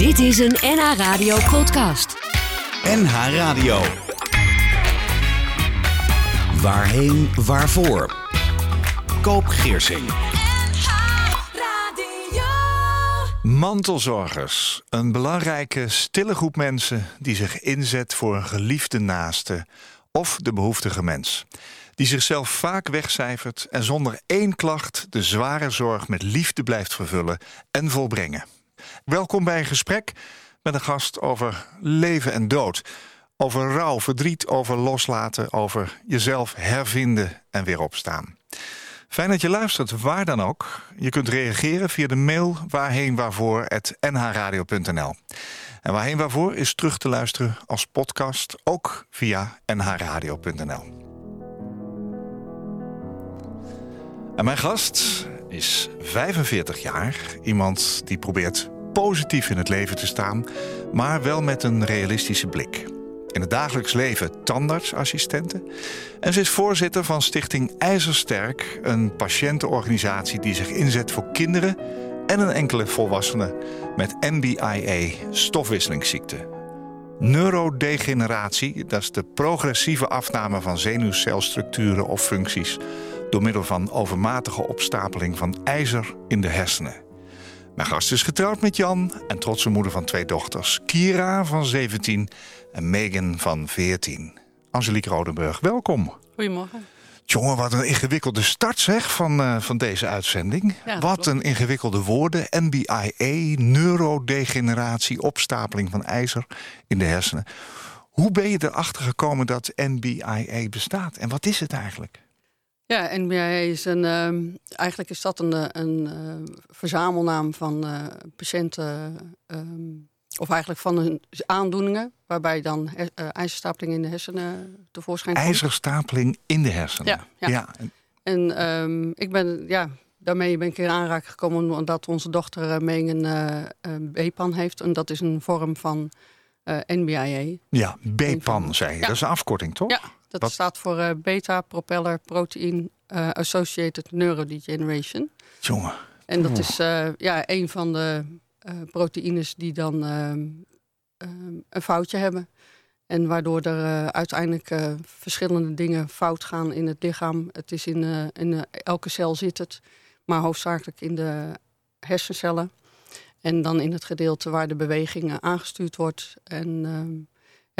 Dit is een NH Radio podcast. NH Radio. Waarheen, waarvoor? Koop Geersing. Mantelzorgers. Een belangrijke stille groep mensen die zich inzet voor een geliefde naaste of de behoeftige mens. Die zichzelf vaak wegcijfert en zonder één klacht de zware zorg met liefde blijft vervullen en volbrengen. Welkom bij een gesprek met een gast over leven en dood. Over rouw, verdriet, over loslaten, over jezelf hervinden en weer opstaan. Fijn dat je luistert, waar dan ook. Je kunt reageren via de mail waarheen waarvoor nhradio.nl. En waarheen waarvoor is terug te luisteren als podcast, ook via nhradio.nl. En mijn gast is 45 jaar. Iemand die probeert positief in het leven te staan, maar wel met een realistische blik. In het dagelijks leven tandartsassistenten. En ze is voorzitter van Stichting IJzersterk, een patiëntenorganisatie die zich inzet voor kinderen en een enkele volwassenen met NBIA, stofwisselingsziekte. Neurodegeneratie, dat is de progressieve afname van zenuwcelstructuren of functies door middel van overmatige opstapeling van ijzer in de hersenen. Mijn gast is getrouwd met Jan en trotse moeder van twee dochters. Kira van 17 en Megan van 14. Angelique Rodenburg, welkom. Goedemorgen. Jongen, wat een ingewikkelde start zeg van, uh, van deze uitzending. Ja, wat klopt. een ingewikkelde woorden. NBIA, neurodegeneratie, opstapeling van ijzer in de hersenen. Hoe ben je erachter gekomen dat NBIA bestaat? En wat is het eigenlijk? Ja, NBIA is een. ehm, eigenlijk is dat een, eh, een eh, verzamelnaam van eh, patiënten. ehm, of eigenlijk van hun aandoeningen. Waarbij dan ijzerstapeling in de hersenen tevoorschijn komt. IJzerstapeling in de hersenen. Ja, ja. En ehm, ik ben. Ja, daarmee ben ik in aanraking gekomen omdat onze dochter eh, een BPAN heeft. En dat is een vorm van NBIA. ja BPAN zei je. Ja. Dat is een afkorting, toch? Ja, dat Wat- staat voor eh, Beta Propeller Protein eh, Associated Neurodegeneration. Jongen. En dat is eh, ja, een van de eh, proteïnes die dan ehm, ehm, een foutje hebben. En waardoor er eh, uiteindelijk eh, verschillende dingen fout gaan in het lichaam. Het is in, eh, in elke cel zit het, maar hoofdzakelijk in de hersencellen. En dan in het gedeelte waar de beweging eh, aangestuurd wordt. En ehm,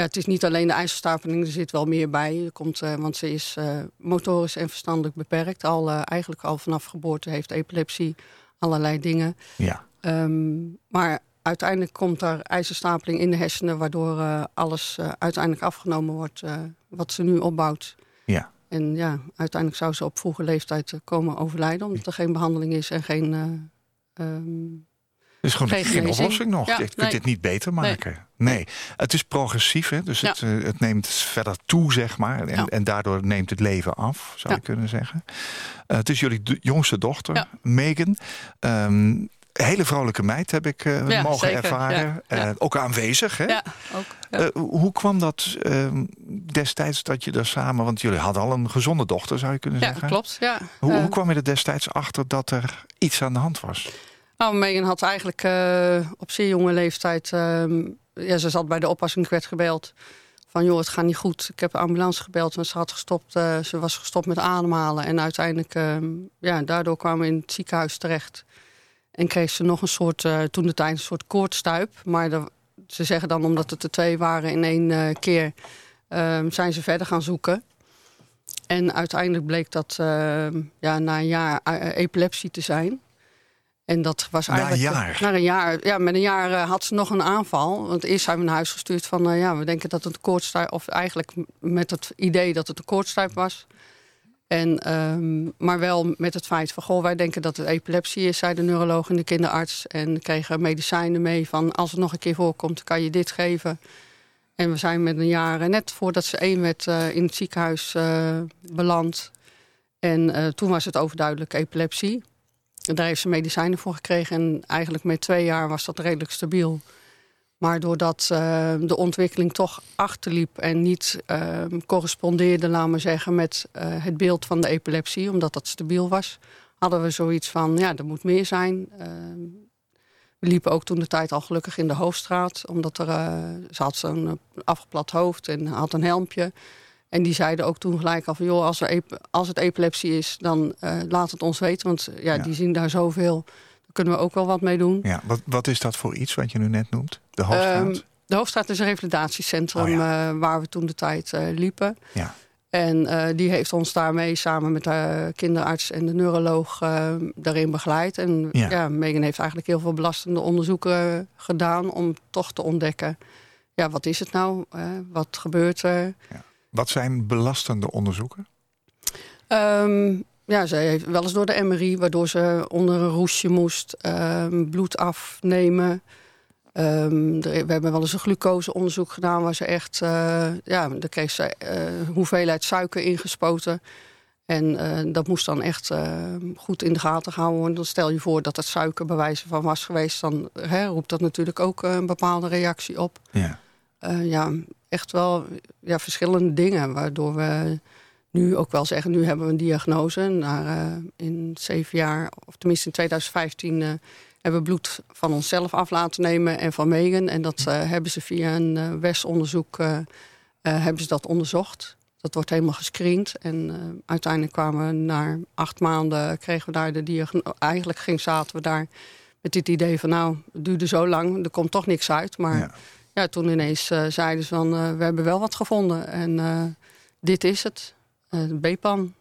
ja, het is niet alleen de ijzerstapeling, er zit wel meer bij. Er komt, eh, want ze is eh, motorisch en verstandelijk beperkt. Al, eh, eigenlijk al vanaf geboorte heeft epilepsie, allerlei dingen. Ja. Ehm, maar uiteindelijk komt er ijzerstapeling in de hersenen... waardoor alles uiteindelijk afgenomen wordt wat ze nu opbouwt. Ja. En ja, uiteindelijk zou ze op vroege leeftijd komen overlijden... omdat er geen behandeling is en geen... eh, ehm, is gewoon Geen oplossing nog. Ja, je kunt nee. dit niet beter maken. Nee, het is progressief, hè? dus Ja. het, eh, het neemt verder toe, zeg maar. En, Ja. en daardoor neemt het leven af, zou Ja. je kunnen zeggen. Eh, het is jullie jongste dochter, Ja. Megan. Ehm, hele vrolijke meid heb ik eh, Ja, mogen zeker, ervaren. ja, ja. Ook aanwezig, hè? ja, ook. Ja. Hoe kwam dat ehm, destijds dat je er samen... want jullie hadden al een gezonde dochter, zou je kunnen ja, zeggen. klopt. Ja. Hoe, hoe kwam je er destijds achter dat er iets aan de hand was? Nou, Megan had eigenlijk eh, op zeer jonge leeftijd... ehm, ja, ze zat bij de oppassing, werd gebeld... van joh, het gaat niet goed. Ik heb de ambulance gebeld en ze, had gestopt, eh, ze was gestopt met ademhalen. En uiteindelijk, ehm, ja, daardoor kwamen we in het ziekenhuis terecht. En kreeg ze nog een soort, eh, toen de tijd een soort koortstuip. Maar ze zeggen dan, omdat het er twee waren in één keer... ehm, zijn ze verder gaan zoeken. En uiteindelijk bleek dat ja, na een jaar epilepsie te zijn... En dat was Na een eigenlijk... jaar? Na een jaar. Ja, met een jaar eh, had ze nog een aanval. Want eerst zijn we naar huis gestuurd van... eh, ja, we denken dat het een koortstuip... of eigenlijk met het idee dat het een koortstuip was. En, ehm, maar wel met het feit van... goh, wij denken dat het epilepsie is... zei de neuroloog en de kinderarts. En kregen medicijnen mee van... als het nog een keer voorkomt, kan je dit geven. En we zijn met een jaar... eh, net voordat ze één werd eh, in het ziekenhuis eh, beland. En eh, toen was het overduidelijk epilepsie. Daar heeft ze medicijnen voor gekregen. En eigenlijk met twee jaar was dat redelijk stabiel. Maar doordat eh, de ontwikkeling toch achterliep en niet eh, correspondeerde, laten we zeggen, met eh, het beeld van de epilepsie, omdat dat stabiel was, hadden we zoiets van, ja, er moet meer zijn. Eh, We liepen ook toen de tijd al gelukkig in de hoofdstraat. Omdat er, uh, ze had zo'n afgeplat hoofd en had een helmpje. En die zeiden ook toen gelijk al van... joh, als, er als het epilepsie is, dan laat het ons weten. Want ja, die zien daar zoveel. Daar kunnen we ook wel wat mee doen. Ja, wat, wat is dat voor iets wat je nu net noemt? De hoofdstraat? Um, de Hoofdstraat is een revalidatiecentrum oh, waar we toen de tijd liepen. Ja. En die heeft ons daarmee samen met de kinderarts en de neuroloog daarin begeleid. En ja. ja. Megan heeft eigenlijk heel veel belastende onderzoeken gedaan om toch te ontdekken. Ja, wat is het nou? Wat gebeurt er? Ja. Wat zijn belastende onderzoeken? Um, ja, ze heeft wel eens door de MRI, waardoor ze onder een roesje moest um, bloed afnemen. Um, we hebben wel eens een glucoseonderzoek gedaan waar ze echt, uh, ja, daar kreeg ze uh, hoeveelheid suiker ingespoten. En uh, dat moest dan echt goed in de gaten gehouden worden. Dan stel je voor dat het suiker bewijzen van was geweest, dan hè, roept dat natuurlijk ook een bepaalde reactie op. Ja, ja echt wel ja, verschillende dingen, waardoor we nu ook wel zeggen, nu hebben we een diagnose. Naar, in zeven jaar, of tenminste in 2015 hebben bloed van onszelf af laten nemen en van Megan. En dat uh, hebben ze via een WES-onderzoek hebben ze dat onderzocht. Dat wordt helemaal gescreend. En uiteindelijk kwamen we na acht maanden, kregen we daar de diagnose. Eigenlijk ging, zaten we daar met dit idee van nou, het duurde zo lang, er komt toch niks uit. Maar ja, ja toen ineens zeiden ze van we hebben wel wat gevonden. En dit is het, B-pan.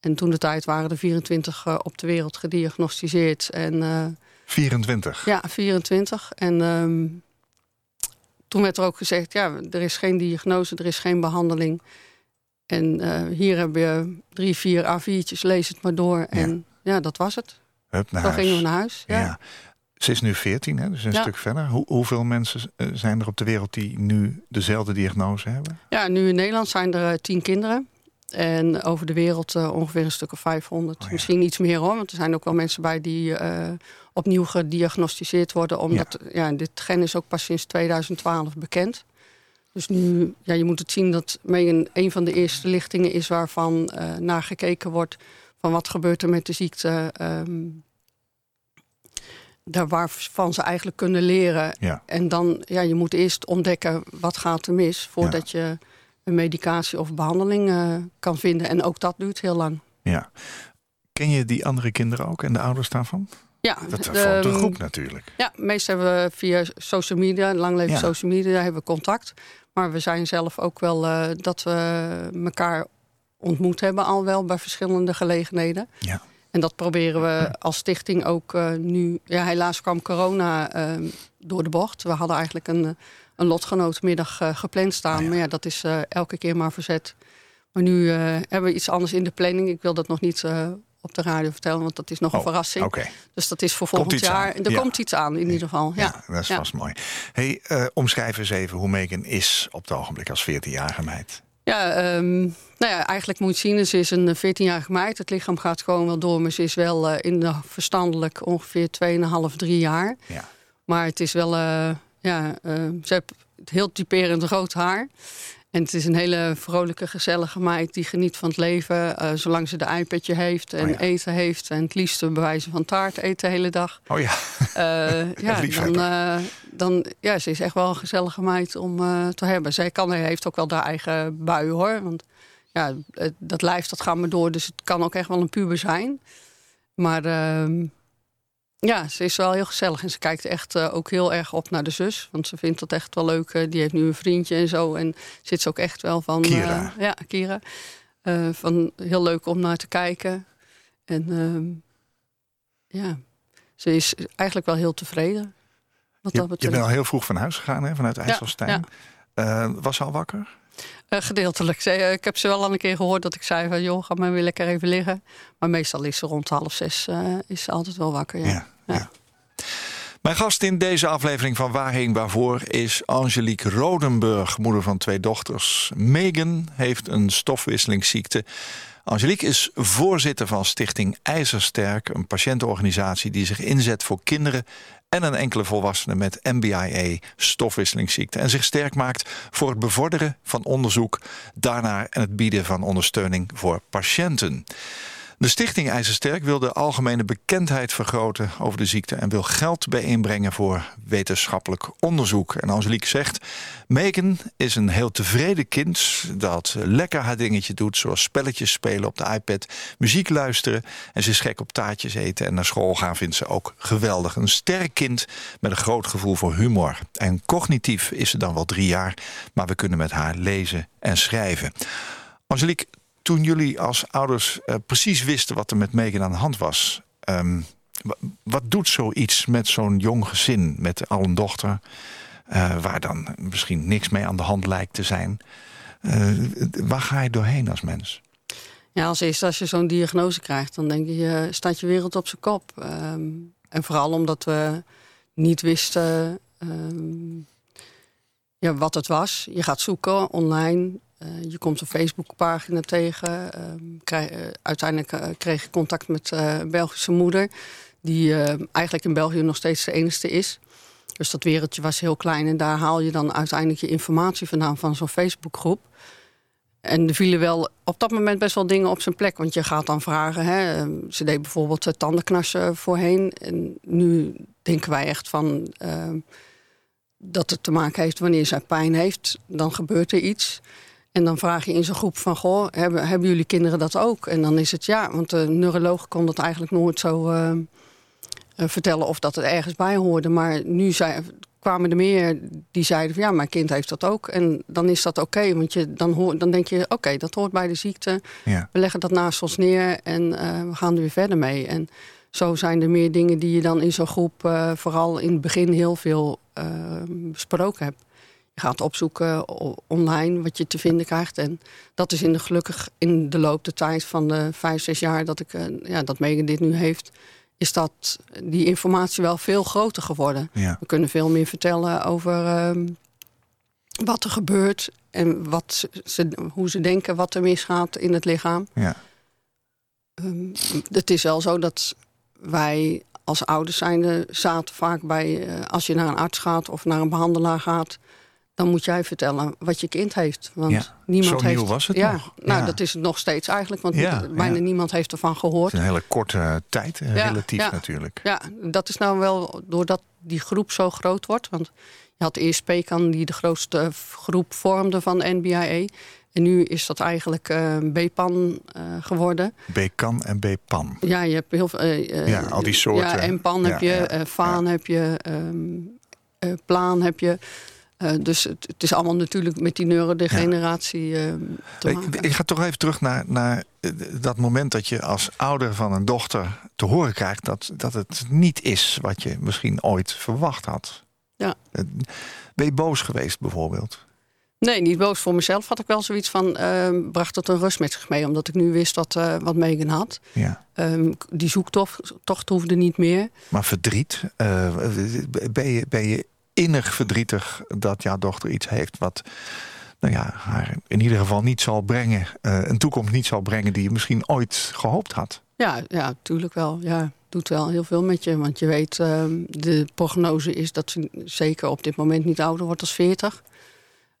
En toen de tijd waren er 24 op de wereld gediagnosticeerd. En 24? Ja, 24. En um, toen werd er ook gezegd, ja, er is geen diagnose, er is geen behandeling. En hier heb je drie, vier A4'tjes, lees het maar door. En ja, ja dat was het. Hup, naar Toen gingen we naar huis. Ja. ja. Ze is nu 14, hè, dus een stuk verder. Hoe, hoeveel mensen eh, zijn er op de wereld die nu dezelfde diagnose hebben? Ja, nu in Nederland zijn er uh, tien kinderen. En over de wereld uh, ongeveer een stuk of 500. Oh, Misschien iets meer hoor, want er zijn ook wel mensen bij die uh, opnieuw gediagnosticeerd worden. Omdat ja. dit gen is ook pas sinds 2012 bekend. Dus nu, ja, je moet het zien dat Megan een van de eerste lichtingen is waarvan uh, naar gekeken wordt van wat gebeurt er met de ziekte. Um, daar waarvan ze eigenlijk kunnen leren. Ja. En dan, ja, je moet eerst ontdekken wat gaat er mis voordat je een medicatie of behandeling uh, kan vinden. En ook dat duurt heel lang. Ja. Ken je die andere kinderen ook en de ouders daarvan? Ja, dat vormt een groep natuurlijk. Ja, meestal hebben we via social media, lang leven social media, hebben we contact. Maar we zijn zelf ook wel uh, dat we elkaar ontmoet hebben al wel bij verschillende gelegenheden. Ja. En dat proberen we als stichting ook uh, nu. Ja, helaas kwam corona uh, door de bocht. We hadden eigenlijk een, een lotgenootmiddag uh, gepland staan. Oh ja. Maar ja, dat is elke keer maar verzet. Maar nu hebben we iets anders in de planning. Ik wil dat nog niet op de radio vertellen, want dat is nog een oh, verrassing. Okay. Dus dat is voor volgend jaar. Er komt iets aan in ieder geval. Ja, ja dat is vast mooi. Hey, omschrijf eens even hoe Megan is op het ogenblik als 14-jarige meid. Ja, um, nou ja, eigenlijk moet je zien, ze is een 14-jarige meid. Het lichaam gaat gewoon wel door, maar ze is wel uh, in de verstandelijk ongeveer 2,5, 3 jaar. Ja. Maar het is wel, uh, ja, ze heeft heel typerend rood haar. En het is een hele vrolijke, gezellige meid die geniet van het leven. Uh, zolang ze de iPadje heeft en oh eten heeft. En het liefst bewijzen van taart eten de hele dag. Oh ja. Uh, ja, dan, uh, dan, ja, ze is echt wel een gezellige meid om te hebben. Zij kan, heeft ook wel haar eigen bui hoor. Want ja, dat lijf dat gaat maar door. Dus het kan ook echt wel een puber zijn. Maar ehm, ja, ze is wel heel gezellig. En ze kijkt echt uh, ook heel erg op naar de zus. Want ze vindt dat echt wel leuk. Uh, die heeft nu een vriendje en zo. En zit ze ook echt wel van... Kira. Uh, ja, Kira. van heel leuk om naar te kijken. En ehm, ja, ze is eigenlijk wel heel tevreden. Wat je, dat je bent al heel vroeg van huis gegaan, hè, vanuit IJsselstein. Ja, was ze al wakker? Uh, gedeeltelijk. Uh, ik heb ze wel al een keer gehoord dat ik zei van... joh, ga maar weer lekker even liggen. Maar meestal is ze rond half zes uh, is ze altijd wel wakker. Ja. Ja, ja. Mijn gast in deze aflevering van Waarheen Waarvoor is Angelique Rodenburg, moeder van twee dochters. Megan heeft een stofwisselingsziekte. Angelique is voorzitter van Stichting IJzersterk, een patiëntenorganisatie die zich inzet voor kinderen en een enkele volwassenen met MBIA, stofwisselingsziekte. En zich sterk maakt voor het bevorderen van onderzoek daarnaar en het bieden van ondersteuning voor patiënten. De stichting IJzersterk wil de algemene bekendheid vergroten over de ziekte en wil geld bijeenbrengen voor wetenschappelijk onderzoek. En Angelique zegt: Megan is een heel tevreden kind dat lekker haar dingetje doet, zoals spelletjes spelen op de iPad, muziek luisteren en ze is gek op taartjes eten en naar school gaan vindt ze ook geweldig. Een sterk kind met een groot gevoel voor humor. En cognitief is ze dan wel drie jaar, maar we kunnen met haar lezen en schrijven. Angelique, toen jullie als ouders uh, precies wisten wat er met Megan aan de hand was, um, wat doet zoiets met zo'n jong gezin, met al een dochter, uh, waar dan misschien niks mee aan de hand lijkt te zijn? Uh, waar ga je doorheen als mens? Ja, als eerste als je zo'n diagnose krijgt, dan denk je, staat je wereld op zijn kop. Um, en vooral omdat we niet wisten um, ja, wat het was. Je gaat zoeken online. Uh, je komt een Facebookpagina tegen. Krijg, uh, uiteindelijk uh, kreeg ik contact met een Belgische moeder... die eigenlijk in België nog steeds de enige is. Dus dat wereldje was heel klein. En daar haal je dan uiteindelijk je informatie vandaan van zo'n Facebookgroep. En er vielen wel op dat moment best wel dingen op zijn plek. Want je gaat dan vragen. Hè, ehm, ze deed bijvoorbeeld tandenknarsen voorheen. En nu denken wij echt van... Dat het te maken heeft wanneer zij pijn heeft. Dan gebeurt er iets. En dan vraag je in zo'n groep van... Goh, hebben, hebben jullie kinderen dat ook? En dan is het ja, want de neuroloog kon dat eigenlijk nooit zo... Uh, vertellen of dat het ergens bij hoorde. Maar nu zei, kwamen er meer die zeiden van ja, mijn kind heeft dat ook. En dan is dat oké, want je, dan, dan denk je oké, dat hoort bij de ziekte. Ja. We leggen dat naast ons neer en uh, we gaan er weer verder mee. En zo zijn er meer dingen die je dan in zo'n groep uh, vooral in het begin heel veel besproken hebt. Gaat opzoeken online wat je te vinden krijgt. En dat is in de, gelukkig in de loop der tijd van de vijf, zes jaar dat, ik, ja, dat Megan dit nu heeft is dat die informatie wel veel groter geworden. Ja. We kunnen veel meer vertellen over uh, wat er gebeurt en wat ze, hoe ze denken wat er misgaat in het lichaam. Ja. Um, het is wel zo dat wij als ouders zijnde zaten vaak bij... Uh, als je naar een arts gaat of naar een behandelaar gaat... dan moet jij vertellen wat je kind heeft. Want ja. niemand Zo heeft, nieuw was het ja, nog. Nou, Ja. dat is het nog steeds eigenlijk. Want Ja, bijna niemand heeft ervan gehoord. Een hele korte tijd, eh, relatief natuurlijk. Ja, dat is nou wel doordat die groep zo groot wordt. Want je had eerst PECAN die de grootste groep vormde van de NBIE. En nu is dat eigenlijk eh BPAN eh, geworden. B-kan en B-pan. Ja, je hebt heel veel... eh, eh, Ja, al die soorten. Ja, MPAN heb Ja, je, ja, eh, Vaan heb je, ehm, eh, Plaan heb je. Eh, dus het, het is allemaal natuurlijk met die neurodegeneratie eh, te maken. Ik, ik ga toch even terug naar, naar eh, dat moment dat je als ouder van een dochter te horen krijgt dat, dat het niet is wat je misschien ooit verwacht had. Ja. Ben je boos geweest bijvoorbeeld? Nee, niet boos voor mezelf. Had ik wel zoiets van, ehm, bracht het een rust met zich mee. Omdat ik nu wist wat, eh, wat Megan had. Ja. Ehm, die zoektocht tocht hoefde niet meer. Maar verdriet, ben, je, ben je innig verdrietig dat jouw dochter iets heeft wat nou ja, haar in ieder geval niet zal brengen, eh, een toekomst niet zal brengen die je misschien ooit gehoopt had? Ja, ja, tuurlijk wel. Ja, doet wel heel veel met je. Want je weet, ehm, de prognose is dat ze zeker op dit moment niet ouder wordt als 40.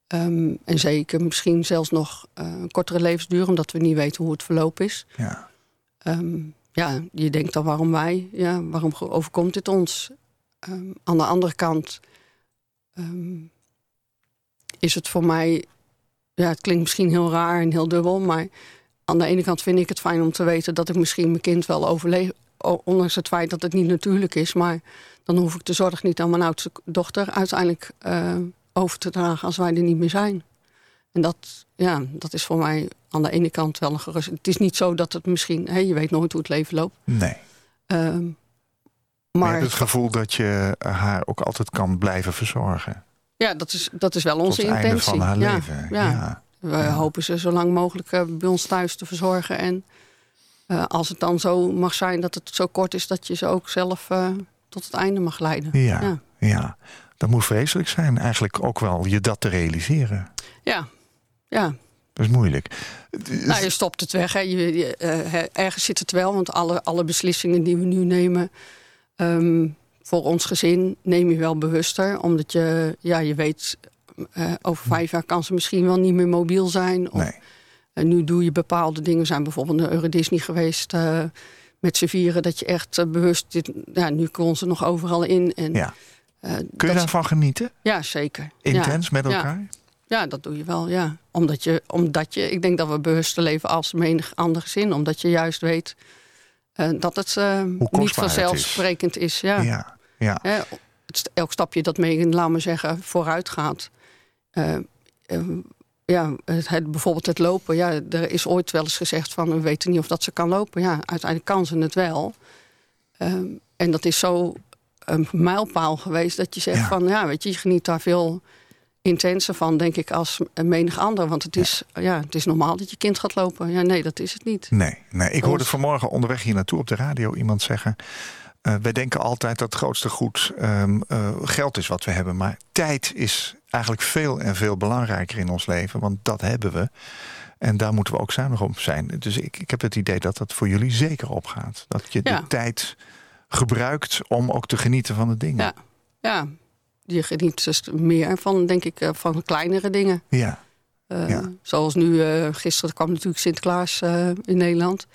Ehm, en zeker misschien zelfs nog eh, een kortere levensduur, omdat we niet weten hoe het verloop is. Ja. Ehm, ja, je denkt dan waarom wij? Ja, waarom overkomt dit ons? Aan de andere kant ehm, is het voor mij... Ja, het klinkt misschien heel raar en heel dubbel... maar aan de ene kant vind ik het fijn om te weten... dat ik misschien mijn kind wel overleef... ondanks het feit dat het niet natuurlijk is. Maar dan hoef ik de zorg niet aan mijn oudste dochter... uiteindelijk eh, over te dragen als wij er niet meer zijn. En dat, ja, dat is voor mij aan de ene kant wel een gerust. Het is niet zo dat het misschien... Hè, je weet nooit hoe het leven loopt. Nee. Ehm, Maar je hebt het gevoel dat je haar ook altijd kan blijven verzorgen. ja, dat is, dat is wel Tot onze het einde intentie. van haar ja, leven. Ja. Ja. We hopen ze zo lang mogelijk eh, bij ons thuis te verzorgen. En eh, als het dan zo mag zijn dat het zo kort is... dat je ze ook zelf eh, tot het einde mag leiden. Ja. ja. Ja, dat moet vreselijk zijn. Eigenlijk ook wel je dat te realiseren. ja. ja. Dat is moeilijk. Nou, je stopt het weg. Hè. Je, je, ergens zit het wel, want alle, alle beslissingen die we nu nemen... ehm, voor ons gezin neem je wel bewuster. Omdat je, ja, je weet, eh, over vijf jaar kan ze misschien wel niet meer mobiel zijn. Of, Nee. En nu doe je bepaalde dingen. We zijn bijvoorbeeld naar Euro Disney geweest uh, met z'n vieren. Dat je echt uh, bewust... Dit, ja, nu kon ze nog overal in. En, ja. Uh, Kun je daarvan genieten? Ja, zeker. Intens ja. met elkaar? Ja. ja. dat doe je wel, ja. Omdat je, omdat je... Ik denk dat we bewuster leven als menig ander gezin. Omdat je juist weet dat het niet vanzelfsprekend is. is. Ja. Ja. Ja. Het, elk stapje dat mee, laat maar zeggen, vooruit gaat ja, het, bijvoorbeeld het lopen. Ja, er is ooit wel eens gezegd van we weten niet of dat ze kan lopen. Ja, uiteindelijk kan ze het wel. Um, en dat is zo een mijlpaal geweest dat je zegt ja. van ja, weet je, je geniet daar veel intenser van, denk ik, als menig ander. Want het is, ja. ja. het is normaal dat je kind gaat lopen. Ja, nee, dat is het niet. Nee, nee. ik hoorde vanmorgen onderweg hier naartoe op de radio iemand zeggen. Uh, wij denken altijd dat het grootste goed um, uh, geld is wat we hebben. Maar tijd is eigenlijk veel en veel belangrijker in ons leven. Want dat hebben we. En daar moeten we ook zuinig op zijn. Dus ik, ik heb het idee dat dat voor jullie zeker opgaat. Dat je ja. de tijd gebruikt om ook te genieten van de dingen. Ja, ja. Je geniet dus meer van, denk ik, van kleinere dingen. Ja. Uh, ja. Zoals nu, uh, gisteren kwam natuurlijk Sinterklaas uh, in Nederland.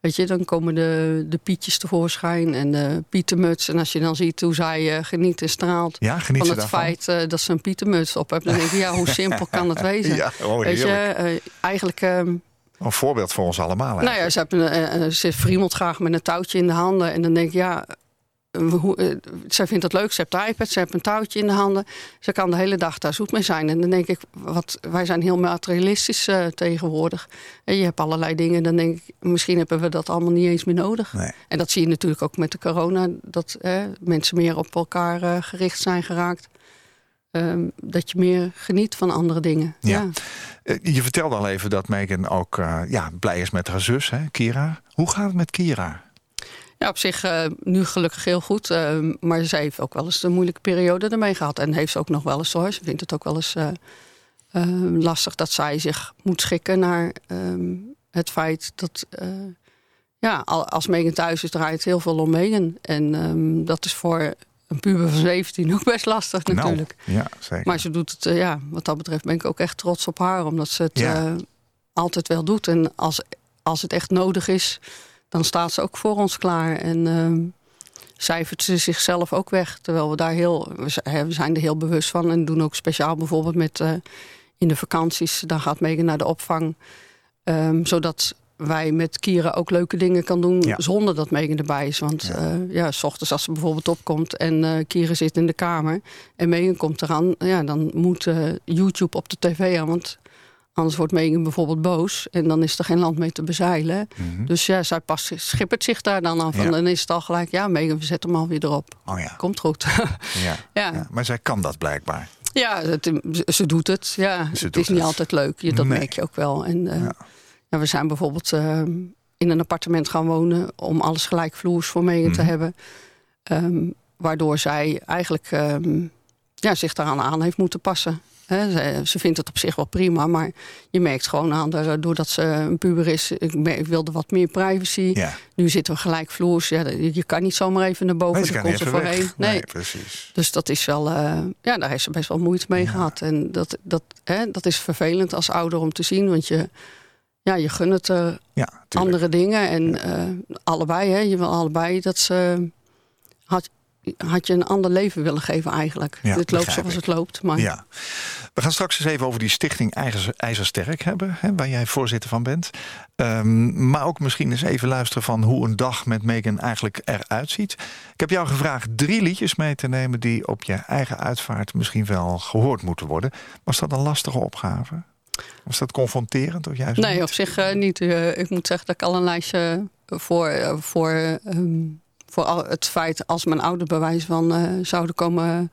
Weet je, dan komen de, de pietjes tevoorschijn en de pietermuts. En als je dan ziet hoe zij geniet en straalt ja, van het daarvan? feit dat ze een pietermuts op hebben. Dan denk je, ja, hoe simpel kan het wezen? Ja, oh, Weet je, eigenlijk... een voorbeeld voor ons allemaal Nou ja, ze, hebben, ze friemelt graag met een touwtje in de handen. En dan denk ik, ja, hoe, uh, zij vindt het leuk, ze heeft de iPad, ze heeft een touwtje in de handen. Ze kan de hele dag daar zoet mee zijn. En dan denk ik, wat, wij zijn heel materialistisch uh, tegenwoordig. En je hebt allerlei dingen, dan denk ik, misschien hebben we dat allemaal niet eens meer nodig. Nee. En dat zie je natuurlijk ook met de corona, dat eh, mensen meer op elkaar uh, gericht zijn geraakt. Um, dat je meer geniet van andere dingen. Ja. ja. Je vertelde al even dat Megan ook ja, blij is met haar zus, hè, Kira. Hoe gaat het met Kira? Ja, op zich uh, nu gelukkig heel goed. Uh, maar ze heeft ook wel eens een moeilijke periode ermee gehad. En heeft ze ook nog wel eens hoor. Ze vindt het ook wel eens uh, lastig dat zij zich moet schikken naar um, het feit dat. ja, als Megan thuis is, draait heel veel om Megan. En um, dat is voor een puber van 17 ook best lastig natuurlijk. Nou, ja, zeker. Maar ze doet het, ja, wat dat betreft ben ik ook echt trots op haar. Omdat ze het ja. altijd wel doet. En als, als het echt nodig is dan staat ze ook voor ons klaar. En uh, cijfert ze zichzelf ook weg. Terwijl we daar heel, we zijn er heel bewust van. En doen ook speciaal bijvoorbeeld met uh, in de vakanties. Dan gaat Megan naar de opvang. Um, zodat wij met Kira ook leuke dingen kan doen ja. zonder dat Megan erbij is. Want ja. Uh, ja, s ochtends als ze bijvoorbeeld opkomt en uh, Kira zit in de kamer en Megan komt eraan, ja, dan moet uh, YouTube op de tv aan. Want Anders wordt Megan bijvoorbeeld boos en dan is er geen land mee te bezeilen. Mhm. Mm -hmm. Dus ja, zij past, schippert zich daar dan af. Ja. En dan is het al gelijk, ja, Megan, we zetten hem alweer erop. Oh ja. Komt goed. ja. ja. ja. Maar zij kan dat blijkbaar. Ja, het, ze doet het. Ja, ze het is niet het. altijd leuk. Je, dat Nee. merk je ook wel. En uh, Ja. ja, we zijn bijvoorbeeld uh, in een appartement gaan wonen om alles gelijkvloers voor Megan te Mhm. hebben. Um, waardoor zij eigenlijk um, ja, zich daaraan aan heeft moeten passen. He, ze, vindt het op zich wel prima, maar je merkt gewoon aan haar, doordat ze een puber is, ik, ik wilde wat meer privacy. Ja. Nu zitten we gelijkvloers. Ja, je kan niet zomaar even naar boven, Nee, daar komt ze voorheen. Nee. precies. Dus dat is wel, uh, ja, daar heeft ze best wel moeite mee Ja. gehad. En dat, dat, hè, dat is vervelend als ouder om te zien, want je, ja, je gunt het uh, Ja, tuurlijk. andere dingen. En uh, allebei, hè, je wil allebei dat ze. Had, had je een ander leven willen geven eigenlijk. Ja, het loopt zoals ik. het loopt. Maar Ja. We gaan straks eens even over die stichting IJzer, IJzersterk hebben, hè, waar jij voorzitter van bent. Um, maar ook misschien eens even luisteren van hoe een dag met Megan eigenlijk eruit ziet. Ik heb jou gevraagd drie liedjes mee te nemen die op je eigen uitvaart misschien wel gehoord moeten worden. Was dat een lastige opgave? Was dat confronterend of juist Nee, niet? op zich uh, niet. Uh, ik moet zeggen dat ik al een lijstje voor, uh, voor, um, voor al het feit als mijn ouder bewijs van uh, zouden komen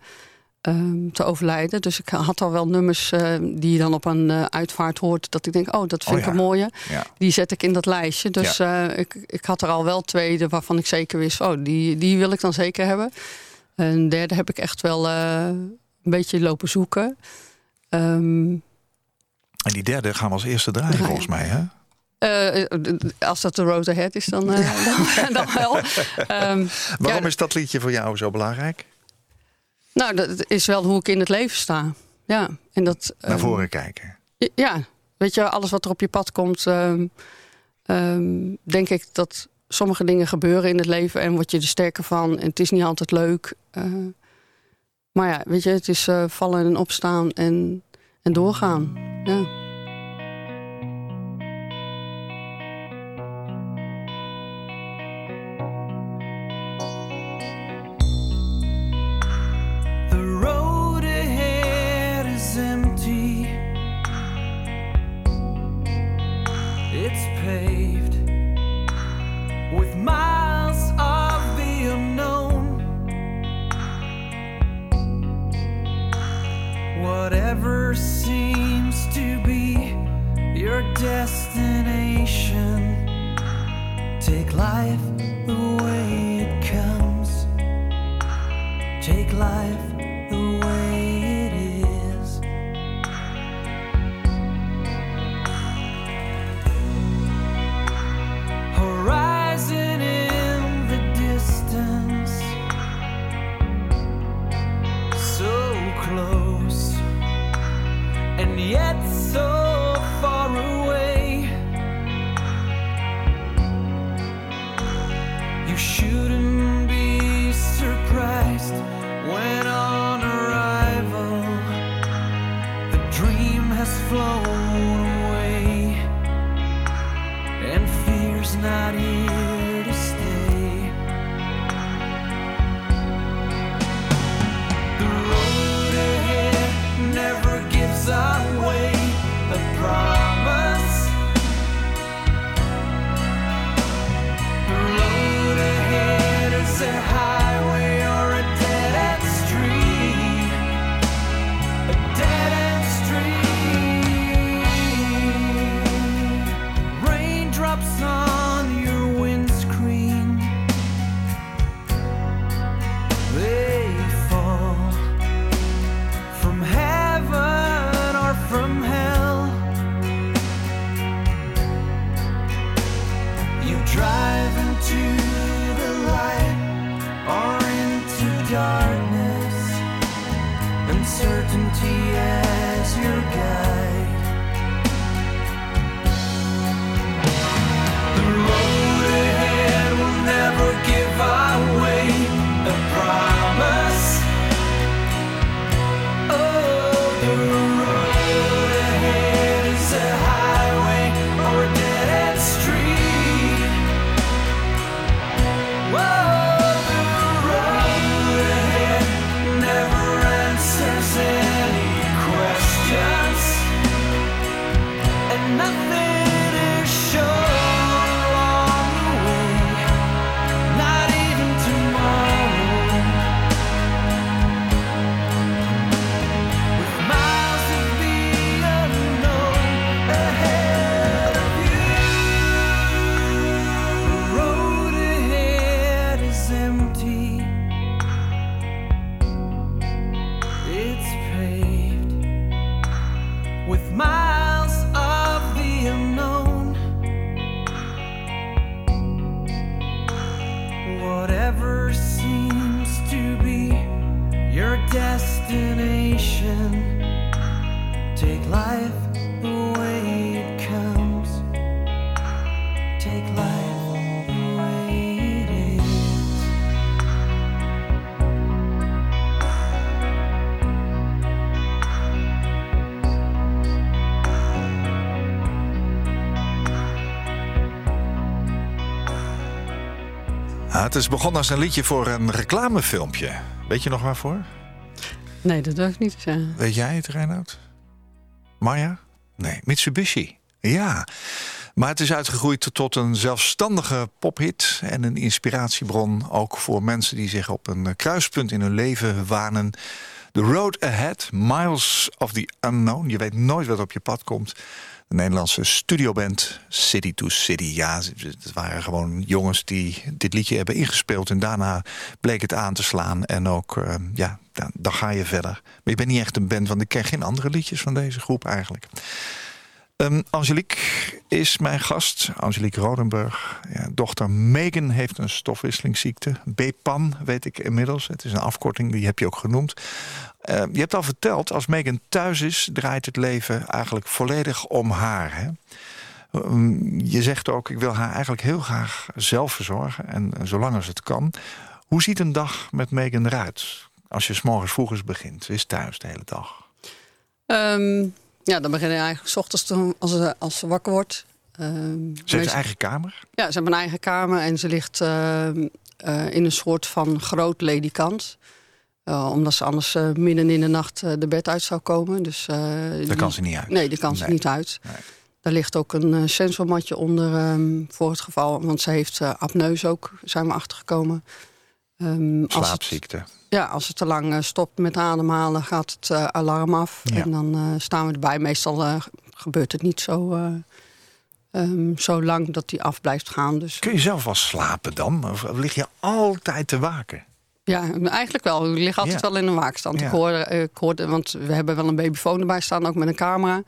um, te overlijden. Dus ik had al wel nummers uh, die je dan op een uh, uitvaart hoort. Dat ik denk, oh, dat vind Oh ik ja. een mooie. Ja. Die zet ik in dat lijstje. Dus ja. ik, ik had er al wel twee waarvan ik zeker wist, oh, die, die wil ik dan zeker hebben. Een derde heb ik echt wel een beetje lopen zoeken. Um, en die derde gaan we als eerste draaien, draaien. volgens mij, hè? Uh, als dat de road ahead is, dan, uh, dan, dan, wel. Um, Waarom ja, is dat liedje voor jou zo belangrijk? Nou, dat is wel hoe ik in het leven sta. Ja, en dat, Naar um, voren kijken. Ja, weet je, alles wat er op je pad komt, ehm, ehm, denk ik dat sommige dingen gebeuren in het leven en word je er sterker van. En het is niet altijd leuk. Uh, maar ja, weet je, het is vallen en opstaan en, en doorgaan. Ja. seems to be your destination. Take life the way it comes. Take life. Is begonnen als een liedje voor een reclamefilmpje. Weet je nog waarvoor? Nee, dat durf ik niet te zeggen. Weet jij het, Reinoud? Maya? Nee, Mitsubishi. Ja. Maar het is uitgegroeid tot een zelfstandige pophit en een inspiratiebron ook voor mensen die zich op een kruispunt in hun leven wanen. The Road Ahead, Miles of the Unknown. Je weet nooit wat op je pad komt. De Nederlandse studioband City to City. Ja, het waren gewoon jongens die dit liedje hebben ingespeeld. En daarna bleek het aan te slaan. En ook, uh, ja, dan, dan, ga je verder. Maar je bent niet echt een band, want ik ken geen andere liedjes van deze groep eigenlijk. Um, Angelique is mijn gast, Angelique Rodenburg. Ja, dochter Megan heeft een stofwisselingsziekte. BPAN weet ik inmiddels. Het is een afkorting, die heb je ook genoemd. Uh, je hebt al verteld, als Megan thuis is... draait het leven eigenlijk volledig om haar. Hè? Um, je zegt ook, ik wil haar eigenlijk heel graag zelf verzorgen. En, zolang als het kan. Hoe ziet een dag met Megan eruit? Als je s morgens vroeg begint, is thuis de hele dag. Ja, dan begin je eigenlijk s ochtends als ze, als ze wakker wordt. Um, ze heeft een eigen kamer? Ja, ze heeft een eigen kamer en ze ligt uh, uh, in een soort van groot ledikant. Uh, omdat ze anders midden in de nacht de bed uit zou komen. Dus, Daar die, kan ze niet uit? Nee, daar kan ze niet uit. Nee. Daar ligt ook een sensormatje onder um, voor het geval. Want ze heeft apneus ook, zijn we achtergekomen. Um, Slaapziekte. Het, ja, als het te lang uh, stopt met ademhalen, gaat het uh, alarm af. Ja. En dan uh, staan we erbij. Meestal gebeurt het niet zo, um, zo lang dat die af blijft gaan. Dus. Kun je zelf wel slapen dan? Of lig je altijd te waken? Ja, eigenlijk wel. Ik lig altijd ja. wel in een waakstand. Ja. Ik, hoorde, ik hoorde, want we hebben wel een babyfoon erbij staan, ook met een camera.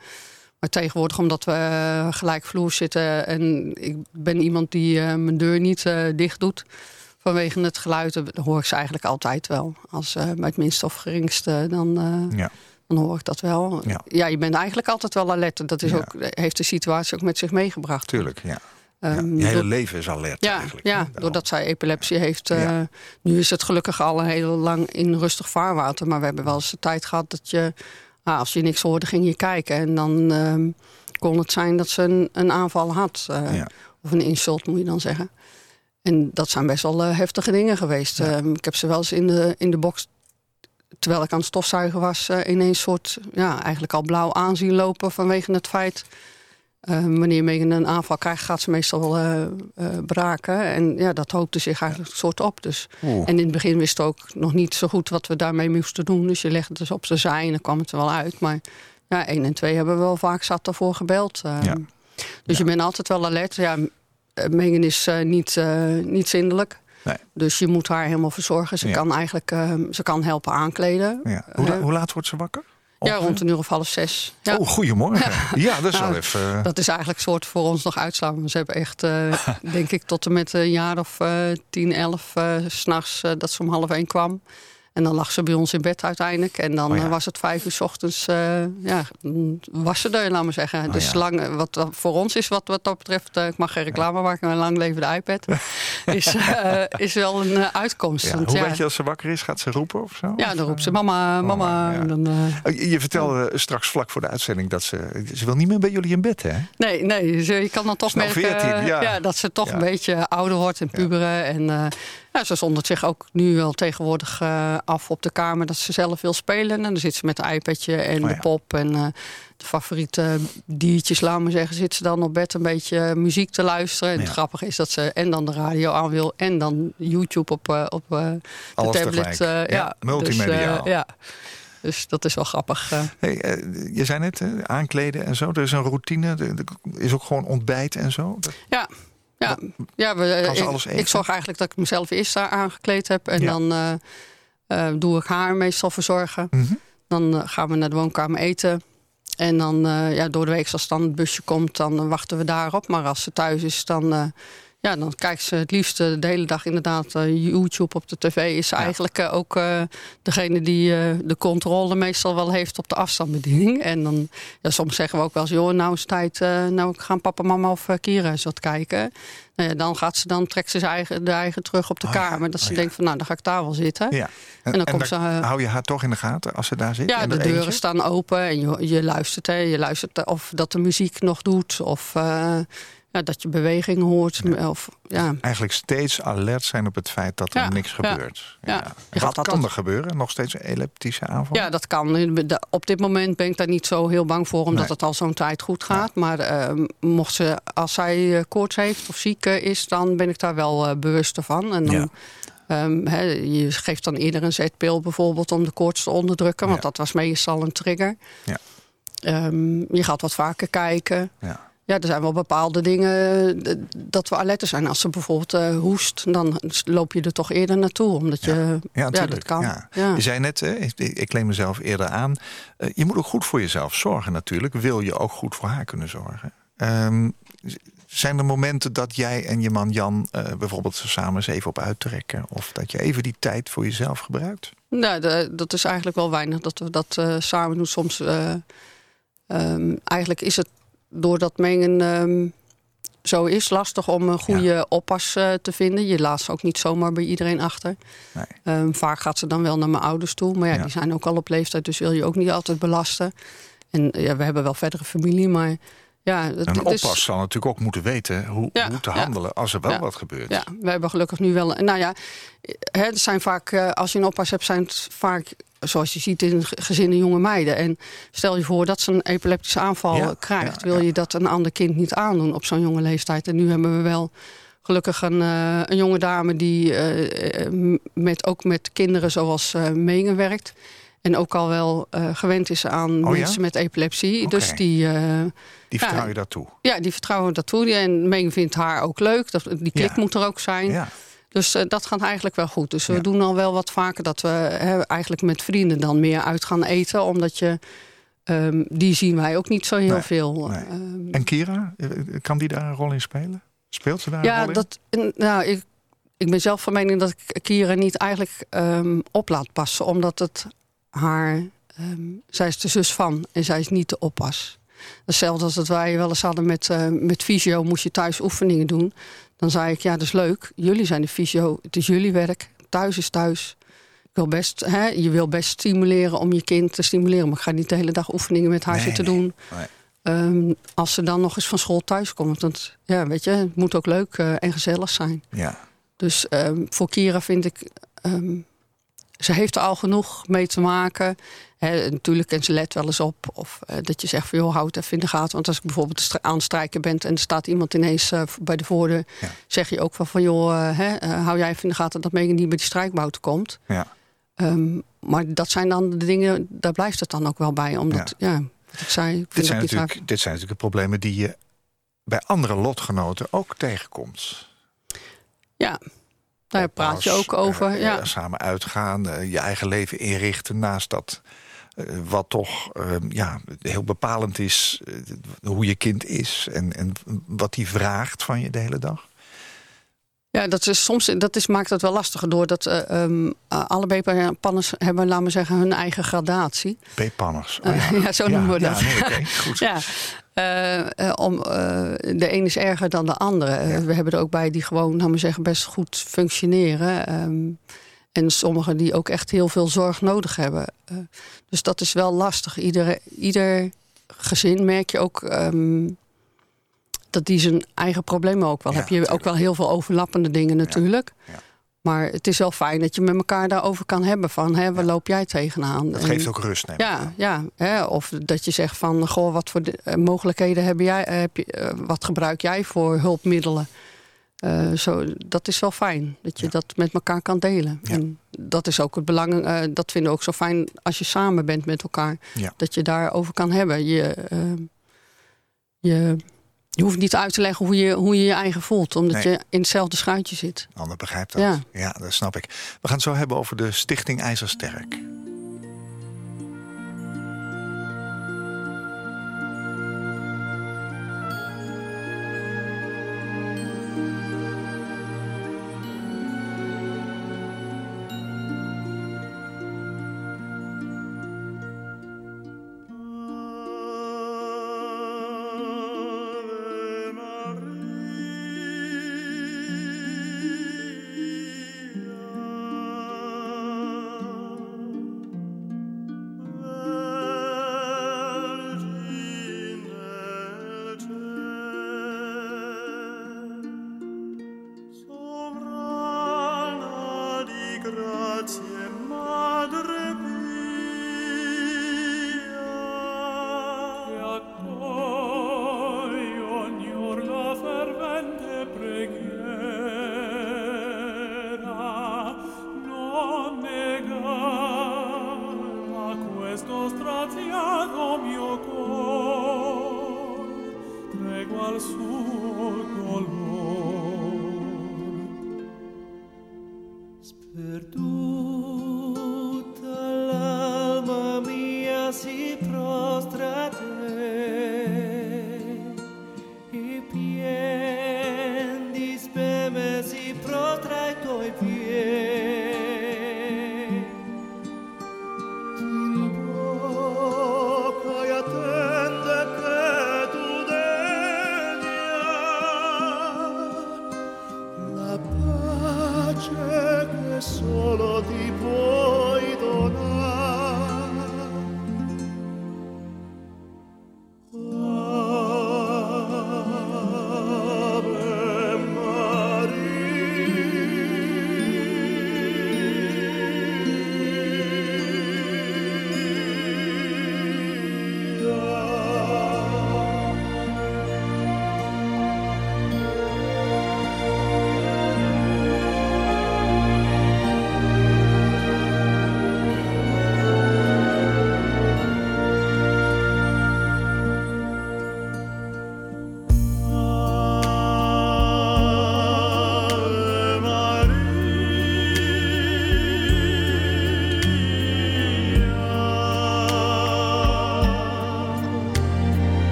Maar tegenwoordig, omdat we gelijk vloer zitten... en ik ben iemand die mijn deur niet dicht doet vanwege het geluid hoor ik ze eigenlijk altijd wel. Als uh, bij het minste of geringste, dan, uh, ja. dan hoor ik dat wel. Ja. ja. je bent eigenlijk altijd wel alert. Dat is ja. ook, heeft de situatie ook met zich meegebracht. Tuurlijk, ja. Um, je hele door, leven is alert ja, eigenlijk. Ja, doordat zij epilepsie heeft. Uh, nu is het gelukkig al heel lang in rustig vaarwater. Maar we hebben wel eens de tijd gehad dat je... Ah, als je niks hoorde, ging je kijken. En dan um, kon het zijn dat ze een, een aanval had. Of een insult, moet je dan zeggen. En dat zijn best wel uh, heftige dingen geweest. Ja. Uh, ik heb ze wel eens in de, in de box, terwijl ik aan het stofzuigen was, uh, ineens soort, ja, eigenlijk al blauw aanzien lopen vanwege het feit. wanneer Megan een aanval krijgt, gaat ze meestal braken. En ja, dat hoopte zich eigenlijk een soort op. Dus. En in het begin wist ook nog niet zo goed wat we daarmee moesten doen. Dus je legde het dus op zijn zij en dan kwam het er wel uit. Maar ja, één en twee hebben we wel vaak zat ervoor gebeld. Ja. Dus je bent altijd wel alert. Ja, eh, Megan is uh, niet, uh, niet zindelijk. Nee. Dus je moet haar helemaal verzorgen. Ze, ja. kan, eigenlijk, uh, ze kan helpen aankleden. Ja. Hoe, la hoe, laat wordt ze wakker? Ja, rond een uur of half zes. Ja. Oh, goedemorgen. Ja, dat is nou, wel even... Dat is eigenlijk soort voor ons nog uitslaan. Ze hebben echt, denk ik, tot en met een jaar of tien, elf... s'nachts dat ze om half één kwam. En dan lag ze bij ons in bed uiteindelijk. En dan oh ja. was het vijf uur s ochtends, uh, ja, was ze er, laat maar zeggen. Oh dus ja. lang, wat voor ons is wat, wat dat betreft, uh, ik mag geen reclame maken, maar lang leven de iPad, is, uh, is wel een uitkomst. Want, Hoe weet je als ze wakker is? Gaat ze roepen of zo? Ja, dan roept ze mama, mama. Oh, dan, je, je vertelde straks vlak voor de uitzending dat ze, ze wil niet meer bij jullie in bed, hè? Nee, nee, ze, je kan dan toch merken 14, ja. dat ze toch een beetje ouder wordt en puberen en... Ja, ze zondert zich ook nu wel tegenwoordig uh, af op de kamer dat ze zelf wil spelen. En dan zit ze met het iPadje en oh, de pop en uh, de favoriete diertjes, laat maar zeggen, zit ze dan op bed een beetje muziek te luisteren. En het grappige is dat ze en dan de radio aan wil en dan YouTube op, uh, op de Alles tablet. ja, ja, multimediaal. Dus, ja. Dus dat is wel grappig. Hey, je zei net, aankleden en zo. Er is een routine. Er is ook gewoon ontbijt en zo. Ja, ja, ja we, ik, ik, zorg eigenlijk dat ik mezelf eerst daar aangekleed heb. En ja. dan uh, uh, doe ik haar meestal verzorgen. Mm -hmm. Dan uh, gaan we naar de woonkamer eten. En dan ja, door de week, als dan het busje komt, dan wachten we daarop. Maar als ze thuis is, dan ja, dan kijkt ze het liefst de hele dag inderdaad uh, YouTube op de tv. Is ja. eigenlijk uh, ook uh, degene die de controle meestal wel heeft op de afstandsbediening. En dan, ja, soms zeggen we ook wel eens, joh, nou is tijd, nou gaan papa, mama of Kira eens wat kijken. Nou ja, dan gaat ze dan trekt ze zijn eigen, de eigen terug op de oh, kamer. Dat ze oh, denkt van, nou, dan ga ik daar wel zitten. Ja. En, en dan komt ze, hou je haar toch in de gaten als ze daar zit? Ja, de deuren staan open en je, je luistert. Hè, je luistert of dat de muziek nog doet of ja, dat je beweging hoort. Ja. Of, ja. Eigenlijk steeds alert zijn op het feit dat er ja, niks gebeurt. Ja. Wat kan dat... er gebeuren? Nog steeds een elliptische aanval? Ja, dat kan. Op dit moment ben ik daar niet zo heel bang voor... omdat nee. het al zo'n tijd goed gaat. Maar uh, mocht ze, als zij uh, koorts heeft of ziek uh, is... dan ben ik daar wel uh, bewust van. En dan, um, he, je geeft dan eerder een zetpil bijvoorbeeld... om de koorts te onderdrukken. Want dat was meestal een trigger. Ja. Um, je gaat wat vaker kijken. Ja. Ja, er zijn wel bepaalde dingen eh, dat we alerter zijn. Als ze bijvoorbeeld eh, hoest, dan loop je er toch eerder naartoe. Omdat je, ja, dat kan. Ja. Ja. Je zei net, hè, ik, ik claim mezelf eerder aan. eh, je moet ook goed voor jezelf zorgen natuurlijk. Wil je ook goed voor haar kunnen zorgen. Z- zijn er momenten dat jij en je man Jan eh, bijvoorbeeld samen eens even op uittrekken? Of dat je even die tijd voor jezelf gebruikt? Nou, de- dat is eigenlijk wel weinig dat we dat samen doen. Soms, eh, ehm, eigenlijk is het doordat mengen ehm, zo is, lastig om een goede oppas eh, te vinden. Je laat ze ook niet zomaar bij iedereen achter. Nee. Ehm, vaak gaat ze dan wel naar mijn ouders toe. Maar ja, Ja. die zijn ook al op leeftijd, dus wil je ook niet altijd belasten. En ja, we hebben wel verdere familie, maar ja... Het, Een is- oppas zal natuurlijk ook moeten weten hoe, Ja, hoe te ja. handelen als er wel Ja. wat gebeurt. Ja, we hebben gelukkig nu wel. Nou ja, hè, het zijn vaak, eh, als je een oppas hebt, zijn het vaak, zoals je ziet in gezinnen, jonge meiden. En stel je voor dat ze een epileptische aanval krijgt, wil je dat een ander kind niet aandoen op zo'n jonge leeftijd. En nu hebben we wel gelukkig een, eh, een jonge dame die eh, met, ook met kinderen zoals eh Mengen werkt. En ook al wel eh, gewend is aan Oh ja? mensen met epilepsie. Dus die, eh, Die Ja. vertrouw je dat toe. ja, die vertrouwen dat toe. En Mengen vindt haar ook leuk. Dat, die klik Ja. moet er ook zijn. Ja. Dus eh, dat gaat eigenlijk wel goed. Dus we Ja. doen al wel wat vaker dat we hè, eigenlijk met vrienden dan meer uit gaan eten. Omdat je, ehm, die zien wij ook niet zo heel Nee, veel. nee. Ehm, En Kira, kan die daar een rol in spelen? Speelt ze daar een ja, rol in? dat, en, nou, ik, ik ben zelf van mening dat ik Kira niet eigenlijk ehm, op laat passen. Omdat het haar... ehm, zij is de zus van en zij is niet de oppas. Hetzelfde als dat wij wel eens hadden met, eh, met fysio. Moest je thuis oefeningen doen. Dan zei ik, ja, dat is leuk. Jullie zijn de fysio. Het is jullie werk. Thuis is thuis. Ik wil best, hè, je wil best stimuleren om je kind te stimuleren. Maar ik ga niet de hele dag oefeningen met haar Nee, zitten nee. doen. Nee. Ehm, als ze dan nog eens van school thuis komt. Want ja, weet je, het moet ook leuk eh, en gezellig zijn. Ja. Dus ehm, voor Kira vind ik... ze heeft er al genoeg mee te maken. Natuurlijk, en ze let wel eens op. Of eh, dat je zegt van, joh, houd even in de gaten. Want als ik bijvoorbeeld aan het strijken ben... en er staat iemand ineens eh, bij de voordeur... Ja. zeg je ook van, van joh, eh, hou jij even in de gaten... dat Megan niet bij die strijkbout komt. Ja. Ehm, maar dat zijn dan de dingen, daar blijft het dan ook wel bij. Omdat, ja, wat ik zei... Ik Dit, zijn natuurlijk, dit zijn natuurlijk de problemen die je bij andere lotgenoten ook tegenkomt. Ja, daar praat je ook over. eh, ja. eh, samen uitgaan, eh, je eigen leven inrichten naast dat. wat toch eh, ja, heel bepalend is, hoe je kind is en, en wat hij vraagt van je de hele dag. Ja, dat is soms dat is, maakt het wel lastiger doordat eh ehm, uh, alle B-panners hebben, laten we zeggen, hun eigen gradatie. B-panners. Oh, ja. ja, zo noemen we dat. Ja, nee, goed. ja. Uh, uh, om, uh, de een is erger dan de andere. Ja. We hebben er ook bij die gewoon, laten we zeggen, best goed functioneren. Um, en sommigen die ook echt heel veel zorg nodig hebben. Dus dat is wel lastig. Ieder, ieder gezin merk je ook um, dat die zijn eigen problemen ook wel. Ja, Heb je natuurlijk. ook wel heel veel overlappende dingen natuurlijk. Ja, ja. Maar het is wel fijn dat je met elkaar daarover kan hebben. Van, hè, waar loop jij tegenaan? Dat geeft ook rust, neem Ja, ja hè, of dat je zegt van... Goh, wat voor de, uh, mogelijkheden heb jij, heb je, uh, wat gebruik jij voor hulpmiddelen? Uh, zo, dat is wel fijn, dat je ja. dat met elkaar kan delen. Ja. En dat is ook het belang, dat vinden we ook zo fijn als je samen bent met elkaar. Ja. Dat je daarover kan hebben. Je, je, je hoeft niet uit te leggen hoe je hoe je, je eigen voelt, omdat nee. je in hetzelfde schuitje zit. Ander begrijpt dat. Ja. ja, dat snap ik. We gaan het zo hebben over de Stichting IJzersterk.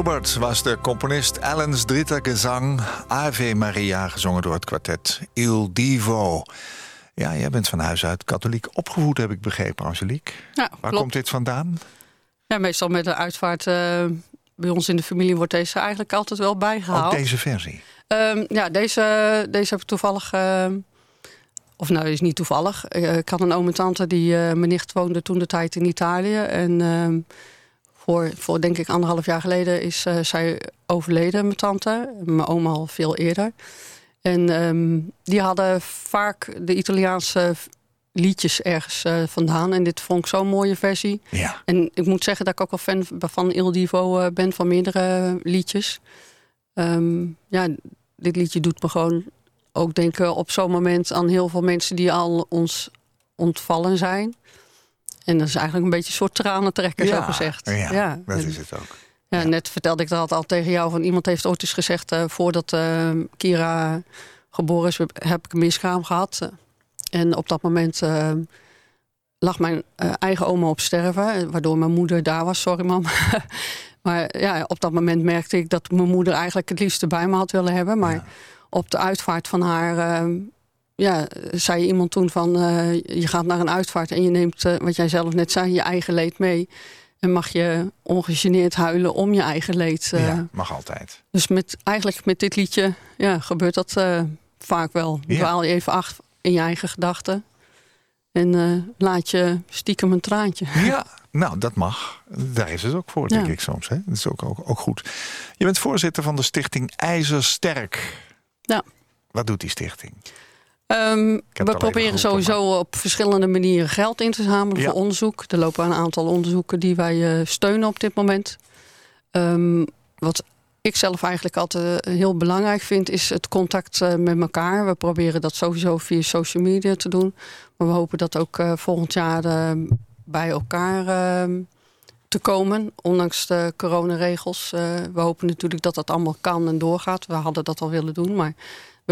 Schubert was de componist Allen's dritte gezang Ave Maria, gezongen door het kwartet Il Divo. Ja, jij bent van huis uit katholiek opgevoed, heb ik begrepen, Angelique. Ja, Waar klopt. komt dit vandaan? Ja, meestal met de uitvaart eh, bij ons in de familie wordt deze eigenlijk altijd wel bijgehaald. Ook deze versie. Ehm, ja, deze, deze heb ik toevallig... eh, of nou, is niet toevallig. Eh, ik had een oom en tante die... mijn nicht woonde toen de tijd in Italië. En ehm, voor, voor denk ik anderhalf jaar geleden is eh, zij overleden, mijn tante. Mijn oma al veel eerder. En ehm, die hadden vaak de Italiaanse liedjes ergens eh, vandaan. En dit vond ik zo'n mooie versie. Ja. En ik moet zeggen dat ik ook wel fan van Il Divo eh, ben, van meerdere liedjes. Ehm, ja, dit liedje doet me gewoon ook denken op zo'n moment aan heel veel mensen die al ons ontvallen zijn. En dat is eigenlijk een beetje een soort tranentrekker, zo gezegd. Ja, dat en- is het ook. ja, net vertelde ik dat al tegen jou. Van iemand heeft ooit eens gezegd... eh, voordat eh, Kira geboren is, heb ik een miskraam gehad. En op dat moment eh, lag mijn eigen oma op sterven. Waardoor mijn moeder daar was. Sorry, mam. maar ja, op dat moment merkte ik dat mijn moeder eigenlijk het liefste bij me had willen hebben. Maar Ja. op de uitvaart van haar... ja, zei iemand toen van eh, je gaat naar een uitvaart en je neemt, eh, wat jij zelf net zei, je eigen leed mee. En mag je ongegeneerd huilen om je eigen leed. eh. ja, mag altijd. Dus met, eigenlijk met dit liedje ja, gebeurt dat vaak wel. Ja. Dwaal je even af in je eigen gedachten. En laat je stiekem een traantje. Ja, nou, dat mag. Daar is het ook voor, denk Ja. ik soms. Hè? Dat is ook, ook, ook goed. Je bent voorzitter van de stichting IJzersterk. Ja. Wat doet die stichting? Ehm, we proberen sowieso op verschillende manieren geld in te zamelen Ja. voor onderzoek. Er lopen een aantal onderzoeken die wij eh, steunen op dit moment. Ehm, wat ik zelf eigenlijk altijd eh, heel belangrijk vind, is het contact eh, met elkaar. We proberen dat sowieso via social media te doen. Maar we hopen dat ook volgend jaar eh, bij elkaar te komen, ondanks de coronaregels. We hopen natuurlijk dat dat allemaal kan en doorgaat. We hadden dat al willen doen, maar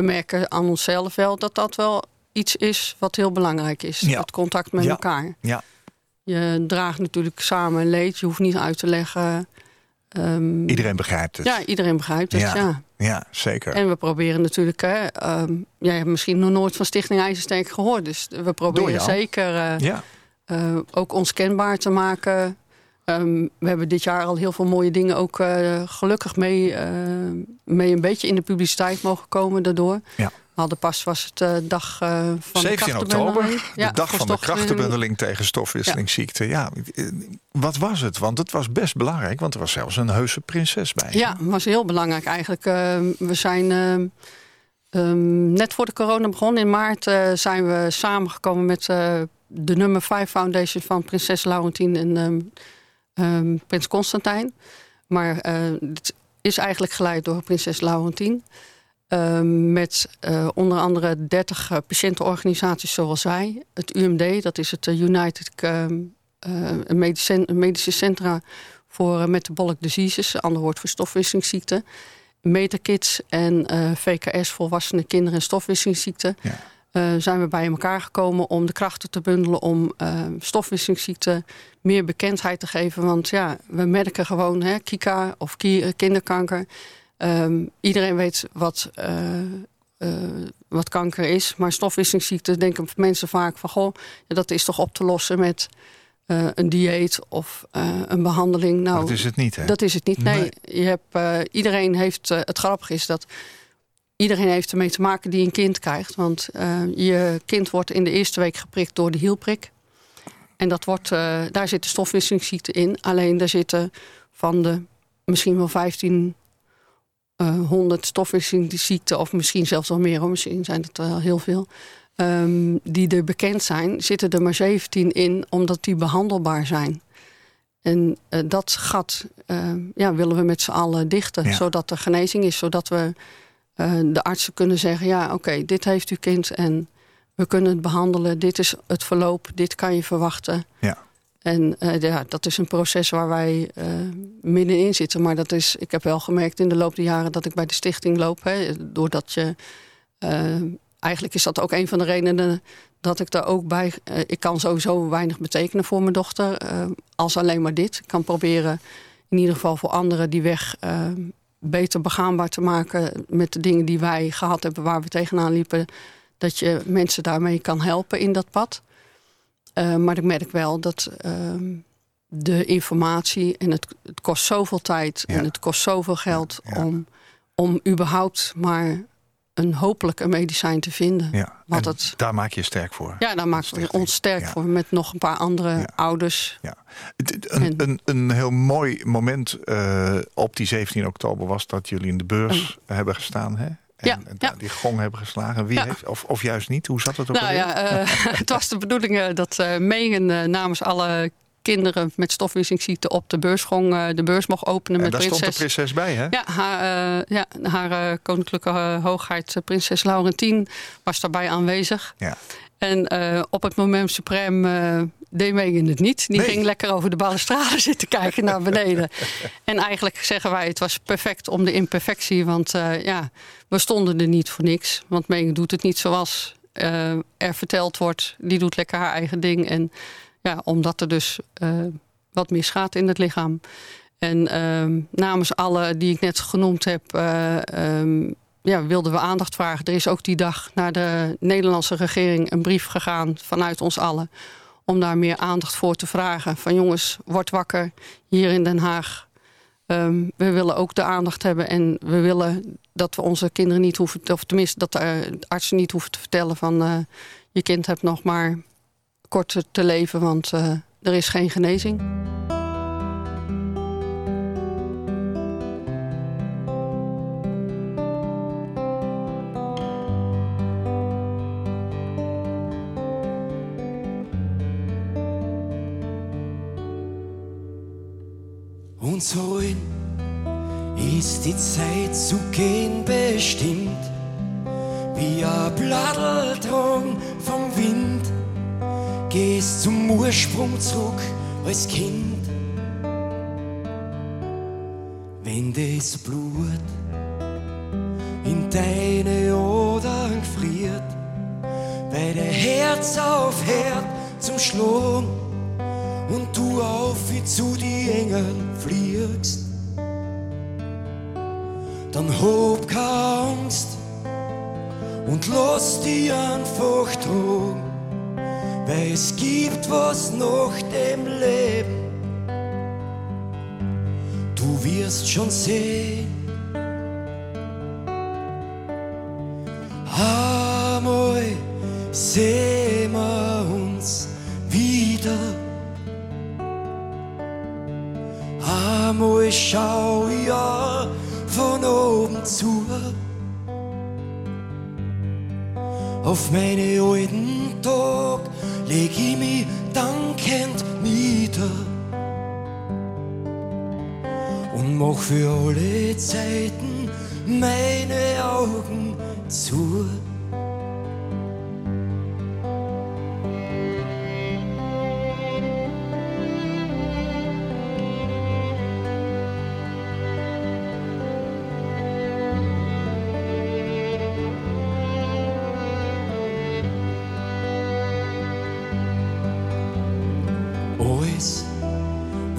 we merken aan onszelf wel dat dat wel iets is wat heel belangrijk is. Ja. Het contact met Ja. elkaar. Ja. Je draagt natuurlijk samen een leed. Je hoeft niet uit te leggen. Ehm, Iedereen begrijpt het. ja, iedereen begrijpt het, Ja. ja. Ja, zeker. En we proberen natuurlijk... Hè, ehm, jij hebt misschien nog nooit van Stichting IJzersterk gehoord. Dus we proberen zeker eh, ja, eh, ook ons kenbaar te maken. Ehm, we hebben dit jaar al heel veel mooie dingen ook eh, gelukkig mee, eh, mee een beetje in de publiciteit mogen komen daardoor. Ja. We hadden pas was het eh, dag van 17 de oktober, de Ja, dag van de krachtenbundeling tegen stofwisselingsziekte. Ja. wat was het? Want het was best belangrijk, want er was zelfs een heuse prinses bij. Ja, was heel belangrijk eigenlijk. We zijn ehm, net voor de corona begonnen in maart zijn we samengekomen met de nummer 5 Foundation van Prinses Laurentien en ehm, ehm, Prins Constantijn. Maar eh, het is eigenlijk geleid door Prinses Laurentien. Ehm, met eh, onder andere 30 eh, patiëntenorganisaties zoals wij. Het UMD, dat is het United ehm, eh, Medicin- Medische Centra voor metabolic diseases, een ander woord voor stofwisselingsziekten. Metakids en VKS, volwassenen, kinderen en stofwisselingsziekten. Ja. Eh, zijn we bij elkaar gekomen om de krachten te bundelen om eh stofwisselingsziekten meer bekendheid te geven. Want ja, we merken gewoon, hè, Kika of ki- eh, kinderkanker. ehm, iedereen weet wat, wat kanker is. Maar stofwisselingsziekten denken mensen vaak van... goh, dat is toch op te lossen met een dieet of een behandeling. Nou, dat is het niet, hè? dat is het niet. Nee, Nee. Je hebt, iedereen heeft. het grappige is dat iedereen heeft ermee te maken die een kind krijgt. Want eh, je kind wordt in de eerste week geprikt door de hielprik. En dat wordt, eh, daar zitten stofwisselingsziekten in. Alleen daar zitten van de misschien wel 15 eh, 100 stofwisselingsziekten, of misschien zelfs wel meer, hoor. misschien zijn het wel heel veel. ehm, die er bekend zijn, zitten er maar 17 in, omdat die behandelbaar zijn. En dat gat eh, ja, willen we met z'n allen dichten, Ja. zodat er genezing is, zodat we de artsen kunnen zeggen: ja, oké, dit heeft uw kind en we kunnen het behandelen. Dit is het verloop, dit kan je verwachten. Ja. En eh, ja, dat is een proces waar wij eh, middenin zitten. Maar dat is, ik heb wel gemerkt in de loop der jaren dat ik bij de stichting loop. Hè, doordat je. eh, eigenlijk is dat ook een van de redenen dat ik daar ook bij. eh, ik kan sowieso weinig betekenen voor mijn dochter. eh, als alleen maar dit. Ik kan proberen in ieder geval voor anderen die weg eh, beter begaanbaar te maken. met de dingen die wij gehad hebben waar we tegenaan liepen. Dat je mensen daarmee kan helpen in dat pad. Uh, maar ik merk wel dat uh, de informatie en het, het, kost zoveel tijd Ja. en het kost zoveel geld Ja. Om, om überhaupt maar een hopelijk een medicijn te vinden. Ja. Wat het- daar maak je sterk voor. Ja, daar maken we ons sterk Ja. voor met nog een paar andere Ja. ouders. Ja. Een, En- een, een heel mooi moment eh, op die 17 oktober was dat jullie in de beurs hebben gestaan. Hè? En, Ja, en ja. die gong hebben geslagen. Wie Ja. heeft, of, of juist niet? Hoe zat het ook Nou alweer? ja, eh, het was de bedoeling eh, dat eh Megan eh, namens alle kinderen met stofwisselingsziekte op de beursgong eh, de beurs mocht openen en met daar stond de prinses. prinses bij, hè? Ja, haar, eh, ja, haar eh, koninklijke hoogheid prinses Laurentien was daarbij aanwezig. Ja. En op het moment suprem eh deed Megan het niet. Die Nee. ging lekker over de balustrade zitten kijken naar beneden. en eigenlijk zeggen wij, het was perfect om de imperfectie. Want ja, we stonden er niet voor niks. Want Megan doet het niet zoals er verteld wordt. Die doet lekker haar eigen ding. En ja, omdat er dus eh, wat misgaat in het lichaam. En ehm, namens alle die ik net genoemd heb, eh, ehm, ja, wilden we aandacht vragen. Er is ook die dag naar de Nederlandse regering een brief gegaan vanuit ons allen. Om daar meer aandacht voor te vragen. Van jongens, word wakker hier in Den Haag. Ehm, we willen ook de aandacht hebben en we willen dat we onze kinderen niet hoeven, of tenminste dat de artsen niet hoeven te vertellen van je kind hebt nog maar kort te leven, want uh, er is geen genezing. uns holen, ist die Zeit zu gehen bestimmt, wie ein Blatterdrang vom Wind, gehst zum Ursprung zurück als Kind. Wenn das Blut in deine Adern friert, weil der Herz aufhört zum Schlagen, und du auf wie zu die Engel fliegst, dann hab keine Angst und lass dich einfach tragen, weil es gibt was nach dem Leben. Du wirst schon sehen. Einmal sehen wir uns wieder. Einmal schau ja von oben zu auf meine alten Tag leg ich mich dankend nieder und mach für alle Zeiten meine Augen zu.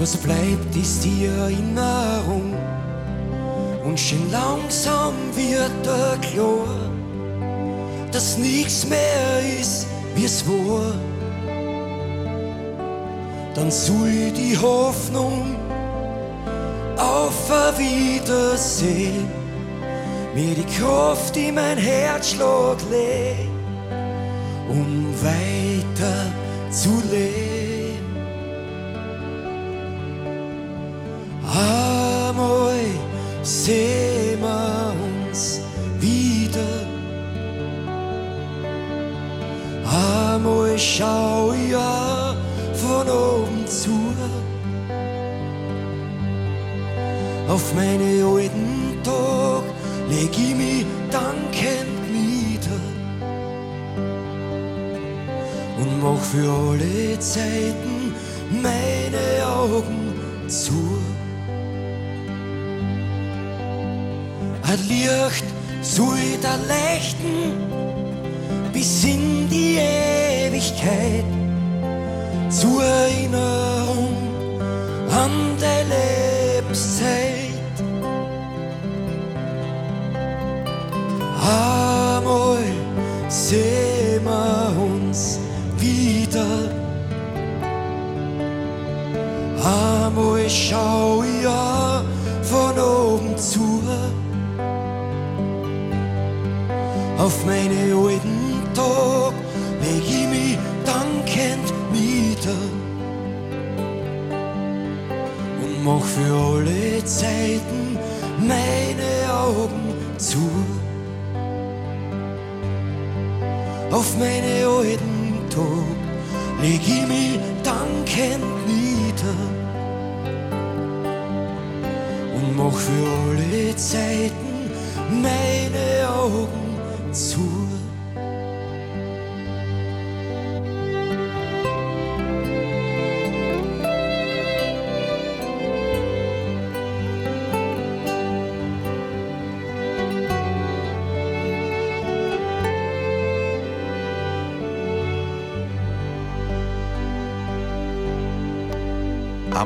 Was bleibt, ist die Erinnerung. Und schon langsam wird er klar, dass nichts mehr ist, wie es war. Dann soll die Hoffnung auf ein Wiedersehen mir die Kraft in mein Herzschlag legt, um weiter zu leben. Sehen wir uns wieder. Einmal schau ja von oben zu auf meine alten Tag leg ich mich dankend nieder und mach für alle Zeiten meine Augen zu. Ein Licht soll da leuchten bis in die Ewigkeit zur Erinnerung an deine Lebenszeit. Einmal sehen wir uns wieder. Einmal schau ich ja von oben zu auf meine alten Tag leg ich mich dankend nieder und mach für alle Zeiten meine Augen zu. Auf meine alten Tag leg ich mich dankend nieder und mach für alle Zeiten meine Augen zu.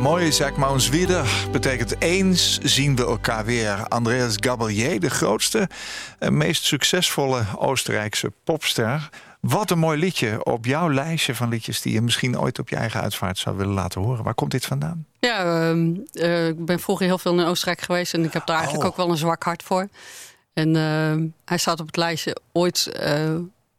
Mooi, zeg maar ons wieder. Betekent eens zien we elkaar weer. Andreas Gabalier, de grootste en meest succesvolle Oostenrijkse popster. Wat een mooi liedje op jouw lijstje van liedjes die je misschien ooit op je eigen uitvaart zou willen laten horen. Waar komt dit vandaan? Ja, ehm, eh, ik ben vroeger heel veel in Oostenrijk geweest en ik heb daar eigenlijk Oh. ook wel een zwak hart voor. En ehm, hij staat op het lijstje ooit eh,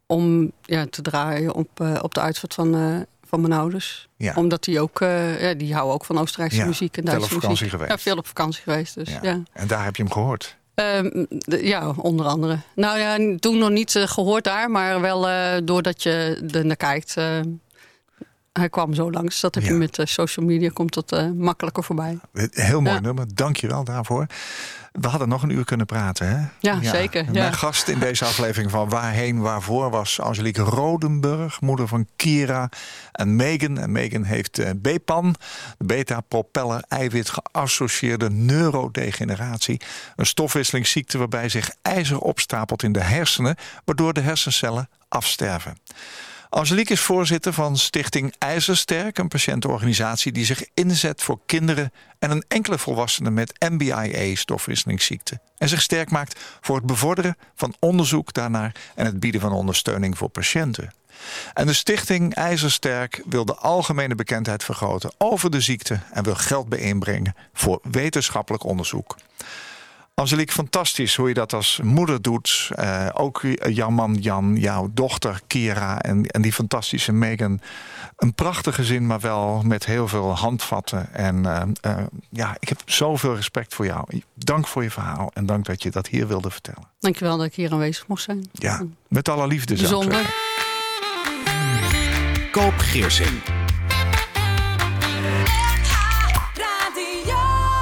om ja, te draaien op, eh, op de uitvaart van, van mijn ouders. Ja. Omdat die ook, eh, ja, die houden ook van Oostenrijkse Ja, muziek en veel Duitse op vakantie muziek. geweest. Ja, veel op vakantie geweest. Dus, ja. En daar heb je hem gehoord. Ehm, de- ja, onder andere. Nou ja, toen nog niet eh, gehoord daar, maar wel eh, doordat je er naar kijkt. Hij kwam zo langs. Dat heb Ja. je met eh, social media, komt dat eh, makkelijker voorbij. Heel mooi Ja. nummer, dank je wel daarvoor. We hadden nog een uur kunnen praten, hè? Ja, zeker, Mijn ja. gast in deze aflevering van Waarheen Waarvoor was Angelique Rodenburg, moeder van Kira en Megan. En Megan heeft eh, BPAN, beta-propeller eiwit geassocieerde neurodegeneratie. Een stofwisselingsziekte waarbij zich ijzer opstapelt in de hersenen, waardoor de hersencellen afsterven. Angelique is voorzitter van Stichting IJzersterk, een patiëntenorganisatie die zich inzet voor kinderen en een enkele volwassenen met MBIA, stofwisselingsziekte. En zich sterk maakt voor het bevorderen van onderzoek daarnaar en het bieden van ondersteuning voor patiënten. En de stichting IJzersterk wil de algemene bekendheid vergroten over de ziekte en wil geld bijeenbrengen voor wetenschappelijk onderzoek. Angelique, fantastisch hoe je dat als moeder doet. Eh, ook jouw man Jan, jouw dochter Kira en, en die fantastische Megan. Een prachtig gezin, maar wel met heel veel handvatten. En eh, eh, ja, ik heb zoveel respect voor jou. Dank voor je verhaal en dank dat je dat hier wilde vertellen. Dankjewel dat ik hier aanwezig mocht zijn. Ja, met alle liefde. zou ik Bijzonder. Koop Geersing.